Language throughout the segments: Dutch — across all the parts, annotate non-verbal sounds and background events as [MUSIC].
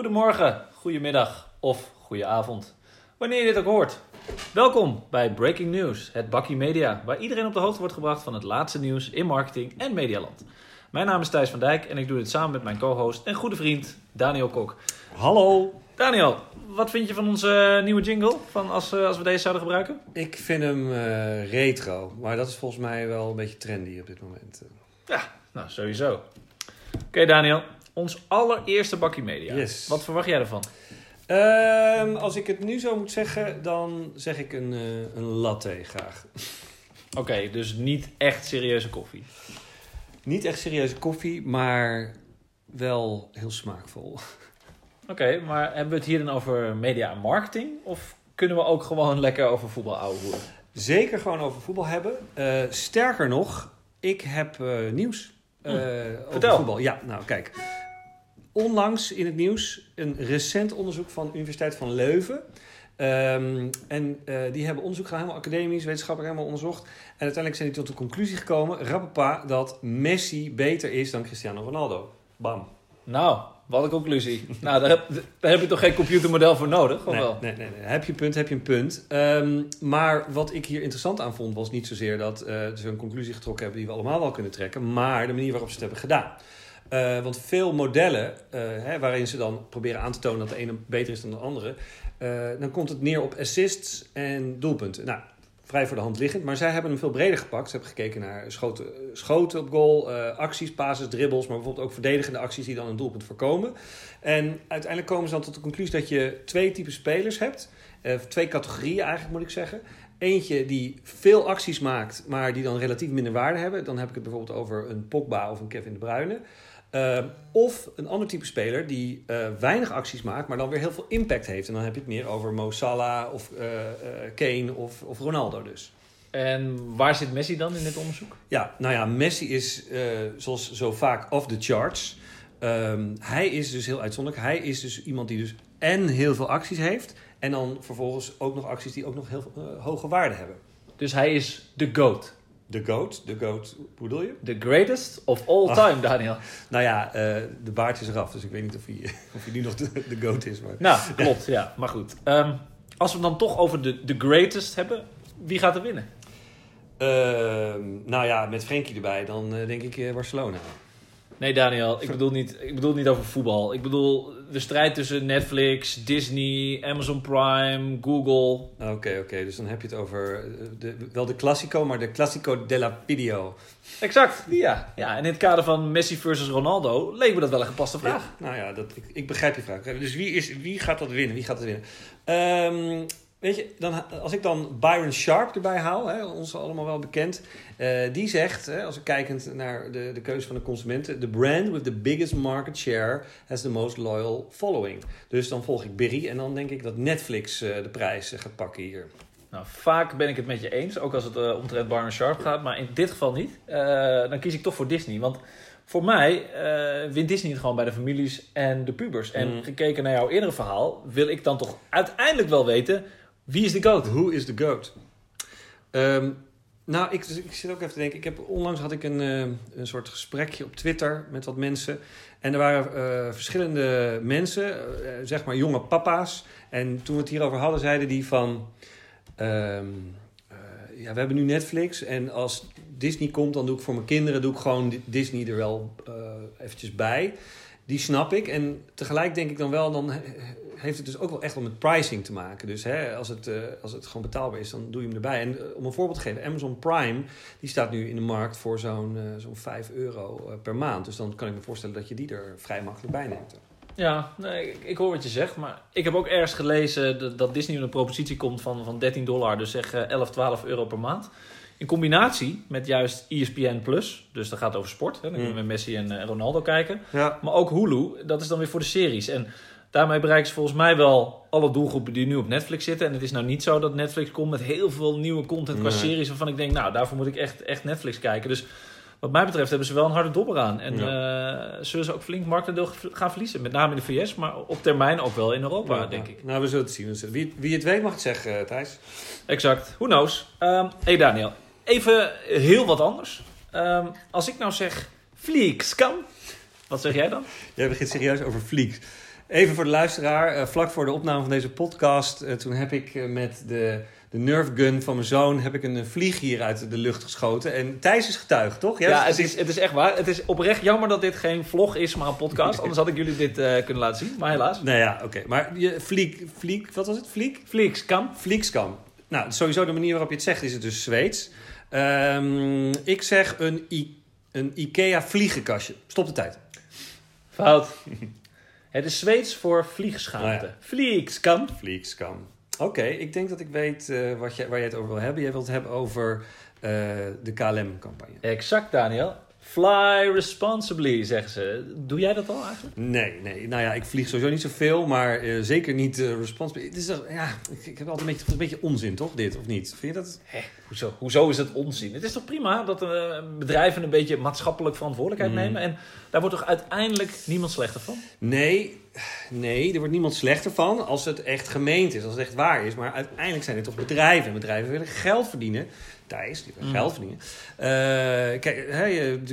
Goedemorgen, goedemiddag of goedenavond. Wanneer je dit ook hoort. Welkom bij Breaking News, het bakkie media, waar iedereen op de hoogte wordt gebracht van het laatste nieuws in marketing en medialand. Mijn naam is Thijs van Dijk en ik doe dit samen met mijn co-host en goede vriend Daniel Kok. Hallo. Daniel, wat vind je van onze nieuwe jingle van als, eh, als we deze zouden gebruiken? Ik vind hem eh, retro, maar dat is volgens mij wel een beetje trendy op dit moment. Ja, nou sowieso. Oké Daniel, ons allereerste bakkie media. Yes. Wat verwacht jij ervan? Ehm, als ik het nu zo moet zeggen, dan zeg ik een, eh, een latte graag. [LAUGHS] Oké, dus niet echt serieuze koffie. Niet echt serieuze koffie, maar wel heel smaakvol. Oké, maar hebben we het hier dan over media en marketing? Of kunnen we ook gewoon lekker over voetbal ouwehoeren? Zeker gewoon over voetbal hebben. Eh, sterker nog, ik heb eh, nieuws eh, over vertel. voetbal. Ja, nou kijk. Onlangs in het nieuws een recent onderzoek van de Universiteit van Leuven. Ehm, en eh, die hebben onderzoek gedaan, helemaal academisch, wetenschappelijk helemaal onderzocht. En uiteindelijk zijn die tot de conclusie gekomen, rappapa, dat Messi beter is dan Cristiano Ronaldo. Bam. Nou, wat een conclusie. nou, daar heb, daar heb je toch geen computermodel voor nodig? Of Nee, wel? nee, nee, nee. Heb je een punt, heb je een punt. Ehm, maar wat ik hier interessant aan vond, was niet zozeer dat eh, ze een conclusie getrokken hebben die we allemaal wel kunnen trekken, maar de manier waarop ze het hebben gedaan. Eh, want veel modellen, eh, hè, waarin ze dan proberen aan te tonen dat de ene beter is dan de andere, eh, dan komt het neer op assists en doelpunten. Nou, vrij voor de hand liggend, maar zij hebben hem veel breder gepakt. Ze hebben gekeken naar schoten, schoten op goal, acties, passes, dribbles, maar bijvoorbeeld ook verdedigende acties die dan een doelpunt voorkomen. En uiteindelijk komen ze dan tot de conclusie dat je twee typen spelers hebt. Twee categorieën eigenlijk moet ik zeggen. Eentje die veel acties maakt, maar die dan relatief minder waarde hebben. Dan heb ik het bijvoorbeeld over een Pogba of een Kevin De Bruyne. Eh, of een ander type speler die eh, weinig acties maakt, maar dan weer heel veel impact heeft. En dan heb je het meer over Mo Salah of eh, eh, Kane of, of Ronaldo dus. En waar zit Messi dan in dit onderzoek? Ja, nou ja, Messi is zoals zo vaak off the charts. Ehm, hij is dus heel uitzonderlijk. Hij is dus iemand die dus en heel veel acties heeft. En dan vervolgens ook nog acties die ook nog heel hoge waarde hebben. Dus hij is de GOAT. De GOAT, de GOAT, hoe bedoel je? The greatest of all Ah. time, Daniel. [LAUGHS] Nou ja, eh, de baard is eraf, dus ik weet niet of hij, [LAUGHS] of hij nu nog de, de GOAT is. Maar... Nou, klopt, ja. Maar goed. Ehm, als we het dan toch over de, de greatest hebben, wie gaat er winnen? Ehm, nou ja, met Frenkie erbij, dan eh, denk ik eh, Barcelona. Nee, Daniel, ik bedoel, niet, ik bedoel niet over voetbal. Ik bedoel de strijd tussen Netflix, Disney, Amazon Prime, Google. Oké, oké, dus dan heb je het over eh, de, wel de Classico, maar de Classico della Video. Exact, ja. ja. En in het kader van Messi versus Ronaldo leek me dat wel een gepaste vraag. Ja, nou ja, dat, ik, ik begrijp je vraag. Dus wie, is, wie gaat dat winnen? Wie gaat dat winnen? Ehm, weet je, dan, als ik dan Byron Sharp erbij haal, hè, ons allemaal wel bekend. eh, die zegt, hè, als ik kijkend naar de, de keuze van de consumenten... The brand with the biggest market share has the most loyal following. Dus dan volg ik Berry en dan denk ik dat Netflix eh, de prijs eh, gaat pakken hier. Nou, vaak ben ik het met je eens, ook als het omtrent Byron Sharp gaat, maar in dit geval niet. Dan kies ik toch voor Disney. Want voor mij uh, wint Disney het gewoon bij de families en de pubers. En Mm. gekeken naar jouw eerdere verhaal, wil ik dan toch uiteindelijk wel weten wie is de GOAT? Who is the GOAT? Ehm, nou, ik, ik zit ook even te denken. Ik heb, onlangs had ik een, eh, een soort gesprekje op Twitter met wat mensen. En er waren eh, verschillende mensen, eh, zeg maar jonge papa's. En toen we het hierover hadden, zeiden die van... ehm, eh, ja, we hebben nu Netflix. En als Disney komt, dan doe ik voor mijn kinderen doe ik gewoon Disney er wel eventjes bij. Die snap ik. En tegelijk denk ik dan wel, dan heeft het dus ook wel echt wel met pricing te maken. Dus hè, als, het, eh, als het gewoon betaalbaar is, dan doe je hem erbij. En eh, om een voorbeeld te geven, Amazon Prime, die staat nu in de markt voor zo'n eh, zo'n 5 euro per maand. Dus dan kan ik me voorstellen dat je die er vrij makkelijk bij neemt. Ja, nee, ik, ik hoor wat je zegt, maar ik heb ook ergens gelezen dat, dat Disney met een propositie komt van, van 13 dollar, dus zeg eh, 11, 12 euro per maand. In combinatie met juist ESPN Plus, dus dat gaat over sport, hè, dan kunnen we Mm. met Messi en Ronaldo kijken. Ja. Maar ook Hulu, dat is dan weer voor de series. En daarmee bereiken ze volgens mij wel alle doelgroepen die nu op Netflix zitten. En het is nou niet zo dat Netflix komt met heel veel nieuwe content qua Nee. series... waarvan ik denk, nou, daarvoor moet ik echt, echt Netflix kijken. Dus wat mij betreft hebben ze wel een harde dobber aan. En eh, zullen ze ook flink marktendeel gaan verliezen. Met name in de VS, maar op termijn ook wel in Europa, Ja, denk ik. Nou, we zullen het zien. Wie, wie het weet mag het zeggen, eh, Thijs. Exact. Who knows? Hé hey Daniel, even heel wat anders. Ehm, als ik nou zeg Vliegskam. Wat zeg jij dan? Jij begint serieus over Fleeks. Even voor de luisteraar, eh, vlak voor de opname van deze podcast, eh, toen heb ik eh, met de, de Nerf gun van mijn zoon heb ik een vlieg hier uit de lucht geschoten. En Thijs is getuige, toch? Jij Ja, was- het is, het is echt waar. Het is oprecht jammer dat dit geen vlog is, maar een podcast. Anders had ik jullie dit kunnen laten zien. Maar helaas. Nou ja, oké. Maar je Fleek, Fleek, wat was het? Fleek? Vliegskam. Fleekskam. Nou, sowieso de manier waarop je het zegt is het dus Zweeds. Ehm, ik zeg een, I- een Ikea vliegenkastje. Stop de tijd. Fout. Het is Zweeds voor vliegschaamte. Oh ja. Vliegskam. Vliegskam. Oké, ik denk dat ik weet eh, wat je, waar jij het over wil hebben. Jij wilt het hebben over eh, de KLM-campagne. Exact, Daniel. Fly responsibly, zeggen ze. Doe jij dat al eigenlijk? Nee, nee. Nou ja, ik vlieg sowieso niet zoveel, maar eh, zeker niet responsible. Het is ja, ik, ik heb altijd een beetje, een beetje onzin, toch? Dit, of niet? Vind je dat? Hoezo? Hoezo is het onzin? Het is toch prima dat eh, bedrijven een beetje maatschappelijk verantwoordelijkheid Mm. nemen? En daar wordt toch uiteindelijk niemand slechter van? Nee, nee, er wordt niemand slechter van als het echt gemeend is, als het echt waar is. Maar uiteindelijk zijn het toch bedrijven. En bedrijven willen geld verdienen. Thijs, die willen Mm. geld verdienen. Eh, kijk,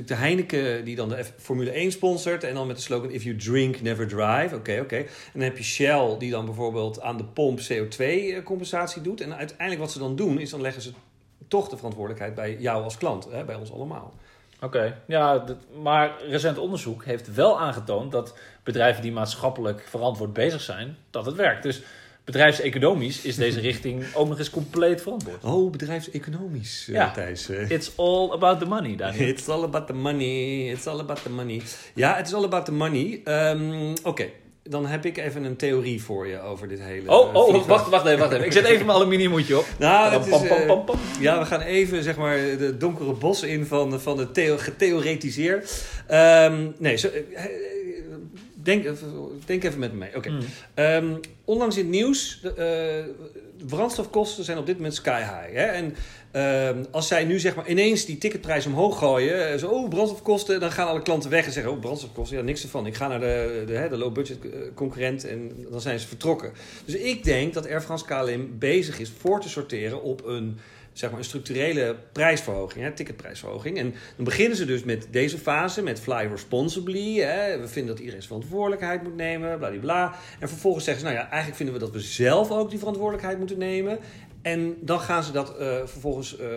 de Heineken die dan de F- Formule 1 sponsort. En dan met de slogan If you drink, never drive. Oké, oké. En dan heb je Shell die dan bijvoorbeeld aan de pomp CO2-compensatie doet. En uiteindelijk wat ze dan doen, is dan leggen ze toch de verantwoordelijkheid bij jou als klant. Hè, bij ons allemaal. Oké, ja, dat- maar recent onderzoek heeft wel aangetoond dat bedrijven die maatschappelijk verantwoord bezig zijn, dat het werkt. Dus bedrijfseconomisch is deze [LAUGHS] richting ook nog eens compleet verantwoord. Oh, bedrijfseconomisch, eh, Ja. Thijs. eh. It's all about the money, Daniel. It's all about the money. It's all about the money. Ja, het is all about the money. Ehm, Oké, dan heb ik even een theorie voor je over dit hele. Oh, eh, oh, vliegtuig. wacht, wacht even, wacht even. Ik zet even mijn aluminiumhoedje op. [LAUGHS] Nou, het is, eh, ja, we gaan even zeg maar de donkere bos in van, van de theo getheoretiseer. Ehm, nee, zo, eh, denk, even- denk even met me mee. Oké. Mm. Ehm, onlangs in het nieuws, de, eh, brandstofkosten zijn op dit moment sky high. Hè? En ehm, als zij nu zeg maar ineens die ticketprijs omhoog gooien, eh, zo, oh, brandstofkosten, dan gaan alle klanten weg en zeggen, oh, brandstofkosten, ja, niks ervan. Ik ga naar de, de, de low-budget eh, concurrent en dan zijn ze vertrokken. Dus ik denk dat Air France KLM bezig is voor te sorteren op een zeg maar een structurele prijsverhoging, hè, ticketprijsverhoging. En dan beginnen ze dus met deze fase, met fly responsibly. Hè. We vinden dat iedereen zijn verantwoordelijkheid moet nemen, bladibla. En vervolgens zeggen ze, nou ja, eigenlijk vinden we dat we zelf ook die verantwoordelijkheid moeten nemen. En dan gaan ze dat eh, vervolgens eh,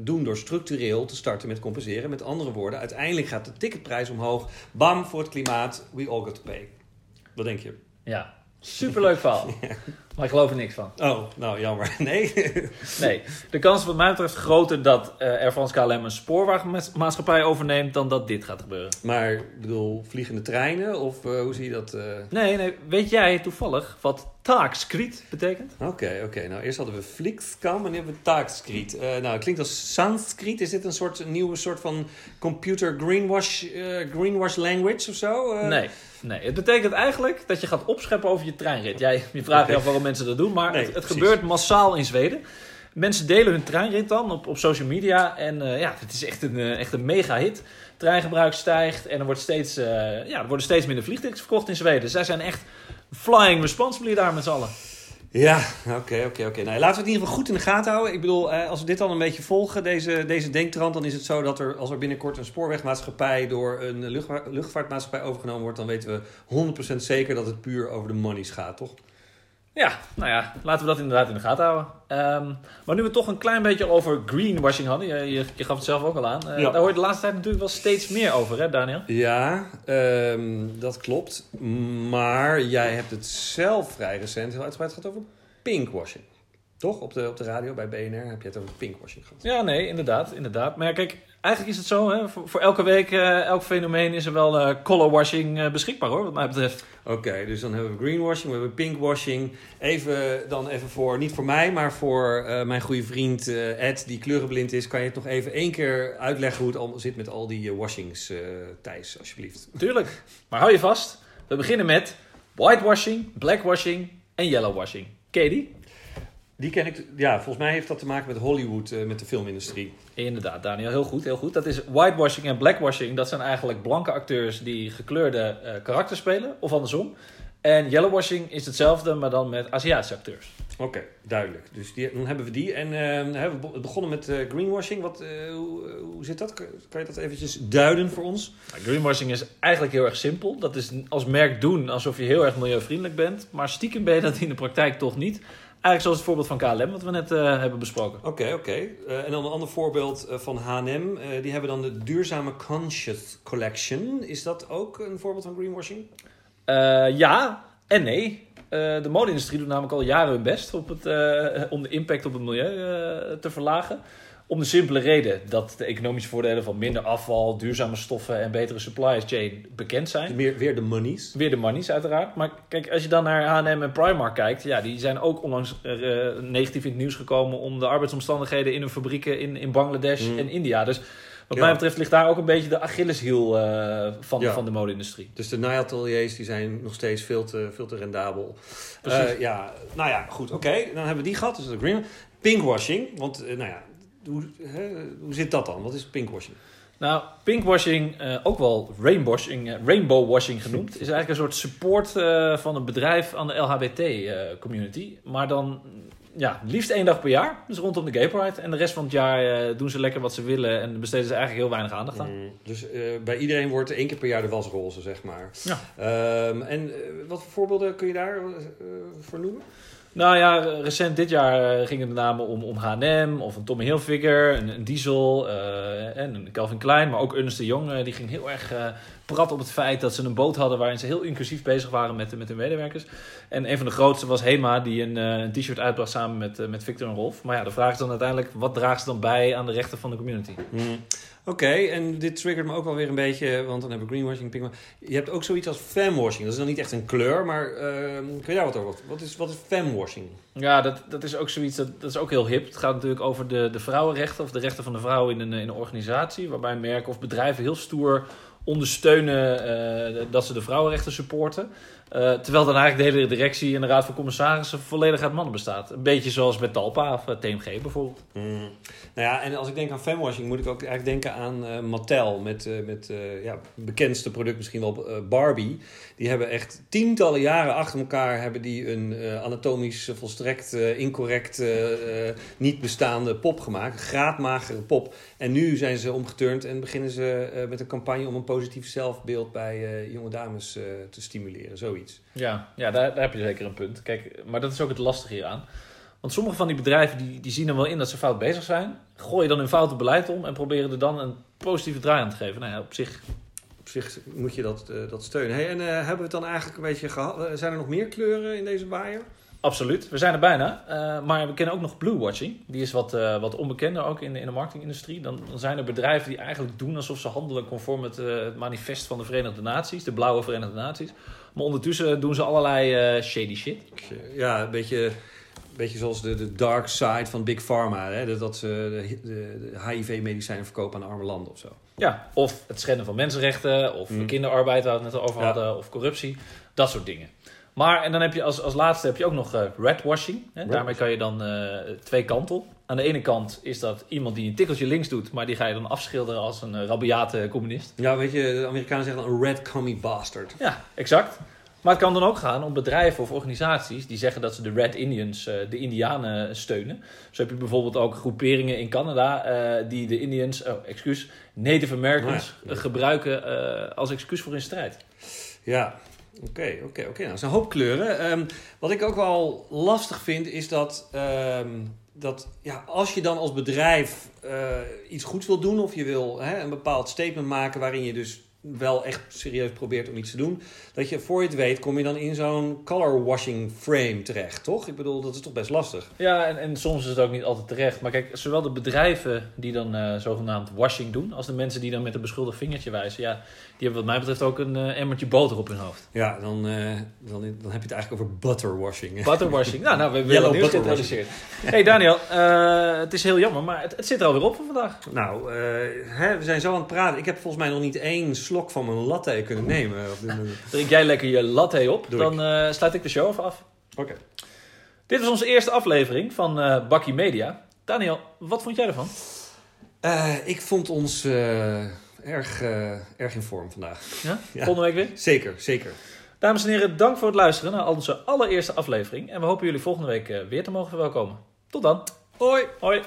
doen door structureel te starten met compenseren. Met andere woorden, uiteindelijk gaat de ticketprijs omhoog. Bam, voor het klimaat, we all got to pay. Wat denk je? Ja, superleuk verhaal. [LAUGHS] Maar ik geloof er niks van. Oh, nou jammer. [LAUGHS] Nee. Nee, de kans is wat mij betreft groter dat eh Air France KLM een spoorwagenmaatschappij overneemt dan dat dit gaat gebeuren. maar ik bedoel, vliegende treinen of eh, hoe zie je dat? eh? Nee, nee, weet jij toevallig wat taakskriet betekent? Oké, oké. Nou, eerst hadden we Flixcam en nu hebben we Taakskriet. Nou, het klinkt als Sanskriet. Is dit een soort een nieuwe soort van computer greenwash, greenwash language of zo? Nee, nee, het betekent eigenlijk dat je gaat opscheppen over je treinrit. Jij, je vraagt je af waarom mensen dat doen, maar Nee, het, gebeurt massaal in Zweden. Mensen delen hun treinrit dan op, op social media en eh, ja, het is echt een, eh, echt een mega hit. Treingebruik stijgt en er, wordt steeds, eh, ja, er worden steeds minder vliegtickets verkocht in Zweden. Zij zijn echt flying responsibly daar met z'n allen. Ja, oké, oké, oké. Nou, laten we het in ieder geval goed in de gaten houden. Ik bedoel, eh, als we dit dan een beetje volgen, deze, deze denktrand, dan is het zo dat er, als er binnenkort een spoorwegmaatschappij door een luchtva- luchtvaartmaatschappij overgenomen wordt, dan weten we 100% zeker dat het puur over de monies gaat, toch? Ja, nou ja, laten we dat inderdaad in de gaten houden. Ehm, maar nu we toch een klein beetje over greenwashing hadden, je, je, je gaf het zelf ook al aan. eh, Ja. Daar hoor je de laatste tijd natuurlijk wel steeds meer over, hè Daniel? Ja, ehm, dat klopt. Maar jij hebt het zelf vrij recent heel uitgebreid gehad over pinkwashing. Toch? Op de, op de radio bij BNR heb je het over pinkwashing gehad. Ja, nee, inderdaad, inderdaad. Maar ja, kijk, eigenlijk is het zo, hè, voor, voor elke week, eh, elk fenomeen is er wel eh colorwashing eh, beschikbaar hoor, wat mij betreft. Oké, dus dan hebben we greenwashing, we hebben pinkwashing. Even dan even voor, niet voor mij, maar voor mijn goede vriend Ed, die kleurenblind is. Kan je het nog even één keer uitleggen hoe het allemaal zit met al die washings, Thijs, alsjeblieft. Tuurlijk. Maar hou je vast, we beginnen met whitewashing, blackwashing en yellowwashing. Je die? Ken ik, ja, volgens mij heeft dat te maken met Hollywood, eh, met de filmindustrie. Inderdaad, Daniel, heel goed, heel goed. Dat is whitewashing en blackwashing. Dat zijn eigenlijk blanke acteurs die gekleurde eh karakters spelen, of andersom. En yellowwashing is hetzelfde, maar dan met Aziatische acteurs. Oké, duidelijk. Dus die, dan hebben we die. En eh, we hebben be- begonnen met eh, greenwashing. Wat, eh, hoe, hoe zit dat? Kan, kan je dat eventjes duiden voor ons? Nou, Greenwashing is eigenlijk heel erg simpel. Dat is als merk doen alsof je heel erg milieuvriendelijk bent. Maar stiekem ben je dat in de praktijk toch niet. Eigenlijk zoals het voorbeeld van KLM, wat we net eh, hebben besproken. Oké, oké. Eh, en dan een ander voorbeeld eh, van H&M. Die hebben dan de duurzame Conscious Collection. Is dat ook een voorbeeld van greenwashing? Ja en nee. De mode-industrie doet namelijk al jaren hun best op het, om de impact op het milieu te verlagen. Om de simpele reden dat de economische voordelen van minder afval, duurzame stoffen en betere supply chain bekend zijn. Weer, weer de monies. Weer de monies uiteraard. Maar kijk, als je dan naar H&M en Primark kijkt... Ja, die zijn ook onlangs eh, negatief in het nieuws gekomen... om de arbeidsomstandigheden in hun fabrieken in, in Bangladesh Mm. en India. Dus wat Ja. mij betreft ligt daar ook een beetje de Achilleshiel eh, van, Ja. van de mode-industrie. Dus de naaiateliers die zijn nog steeds veel te, veel te rendabel. Eh, ja, nou ja, goed. Oké, dan hebben we die gehad. Dus de green. Pinkwashing. Want, nou ja, hoe, hè, hoe zit dat dan? Wat is pinkwashing? Nou, pinkwashing, eh, ook wel rainwashing, eh, rainbowwashing genoemd... is eigenlijk een soort support eh, van een bedrijf aan de LHBT-community. maar dan ja, liefst één dag per jaar. Dus rondom de Gay Pride. En de rest van het jaar doen ze lekker wat ze willen... en besteden ze eigenlijk heel weinig aandacht aan. Mm, dus bij iedereen wordt één keer per jaar de was roze, zeg maar. Ja. Ehm, en wat voor voorbeelden kun je daar eh, voor noemen? Nou ja, recent dit jaar eh, ging het met name om, om H&M of een Tommy Hilfiger, een, Diesel eh, en een Calvin Klein. Maar ook Ernst de Jong, eh, die ging heel erg eh prat op het feit dat ze een boot hadden waarin ze heel inclusief bezig waren met, met hun medewerkers. En een van de grootste was Hema, die een, een t-shirt uitbracht samen met, met Victor en Rolf. Maar ja, de vraag is dan uiteindelijk, wat draagt ze dan bij aan de rechten van de community? Mm. Oké, en dit triggert me ook wel weer een beetje, want dan hebben we greenwashing, pinkwashing. Je hebt ook zoiets als femwashing. Dat is dan niet echt een kleur, maar ehm, kun je daar wat over? Wat is, wat is femwashing? Ja, dat, dat is ook zoiets, dat, dat is ook heel hip. Het gaat natuurlijk over de, de vrouwenrechten of de rechten van de vrouw in een, in een organisatie. Waarbij merken of bedrijven heel stoer ondersteunen eh, dat ze de vrouwenrechten supporten. Eh, terwijl dan eigenlijk de hele directie en de raad van commissarissen volledig uit mannen bestaat. Een beetje zoals met Talpa of eh, TMG bijvoorbeeld. Mm. Nou ja, en als ik denk aan femwashing, moet ik ook eigenlijk denken aan eh, Mattel. Met, met ja, bekendste product misschien wel Barbie. Die hebben echt tientallen jaren achter elkaar hebben die een anatomisch volstrekt incorrect, niet bestaande pop gemaakt. Graadmagere pop. En nu zijn ze omgeturnd en beginnen ze met een campagne om een positief zelfbeeld bij jonge dames te stimuleren. Ja, ja daar, daar heb je zeker een punt. Kijk, maar dat is ook het lastige hieraan. Want sommige van die bedrijven die, die zien er wel in dat ze fout bezig zijn. Gooien dan hun foute beleid om en proberen er dan een positieve draai aan te geven. Nou ja, op zich Op zich moet je dat, eh, dat steunen. Hey, en eh, hebben we het dan eigenlijk een beetje gehad? Eh, zijn er nog meer kleuren in deze waaier? Absoluut, we zijn er bijna. Eh, maar we kennen ook nog blue watching. Die is wat, eh, wat onbekender ook in, de- in de marketingindustrie. Dan, dan zijn er bedrijven die eigenlijk doen alsof ze handelen conform het, eh, het manifest van de Verenigde Naties, de blauwe Verenigde Naties. Maar ondertussen doen ze allerlei shady shit. Ja, een beetje, een beetje zoals de, de dark side van Big Pharma. Hè? Dat- ze de, de, de HIV-medicijnen verkopen aan arme landen of zo. Ja, of het schenden van mensenrechten, of Mm. kinderarbeid waar we het net over Ja. hadden, of corruptie. Dat soort dingen. Maar, en dan heb je als, als laatste heb je ook nog eh, redwashing. Hè? Daarmee kan je dan eh, twee kanten op. Aan de ene kant is dat iemand die een tikkeltje links doet, maar die ga je dan afschilderen als een eh, rabiate communist. Ja, weet je, de Amerikanen zeggen dan een red commie bastard. Ja, exact. Maar het kan dan ook gaan om bedrijven of organisaties die zeggen dat ze de Red Indians, de Indianen, steunen. Zo heb je bijvoorbeeld ook groeperingen in Canada die de Indians, oh, excuus, Native Americans Oh ja. eh, gebruiken als excuus voor hun strijd. Ja, oké, oké, oké. Nou, dat is een hoop kleuren. Ehm, wat ik ook wel lastig vind, is dat, ehm, dat ja, als je dan als bedrijf eh, iets goeds wil doen... of je wil hè, een bepaald statement maken waarin je dus wel echt serieus probeert om iets te doen... dat je voor je het weet kom je dan in zo'n color washing frame terecht, toch? Ik bedoel, dat is toch best lastig. Ja, en, en soms is het ook niet altijd terecht. Maar kijk, zowel de bedrijven die dan eh, zogenaamd washing doen, als de mensen die dan met een beschuldigd vingertje wijzen, ja, die hebben wat mij betreft ook een eh, emmertje boter op hun hoofd. Ja, dan, eh, dan, dan heb je het eigenlijk over butterwashing. Butterwashing. nou, nou, we hebben weer nieuws geïntroduceerd. hey Daniel, het is heel jammer, maar het, het zit er alweer op voor vandaag. Nou, hè, we zijn zo aan het praten. Ik heb volgens mij nog niet één slok van mijn latte kunnen nemen. [LAUGHS] Drink jij lekker je latte op, Doe dan eh, sluit ik de show even af. Oké. Dit was onze eerste aflevering van eh Bakkie Media. Daniel, wat vond jij ervan? Eh, ik vond ons erg, erg in vorm vandaag. Ja? [LAUGHS] Ja. Volgende week weer? Zeker, zeker. Dames en heren, dank voor het luisteren naar onze allereerste aflevering. En we hopen jullie volgende week weer te mogen verwelkomen. Tot dan. Hoi! Hoi.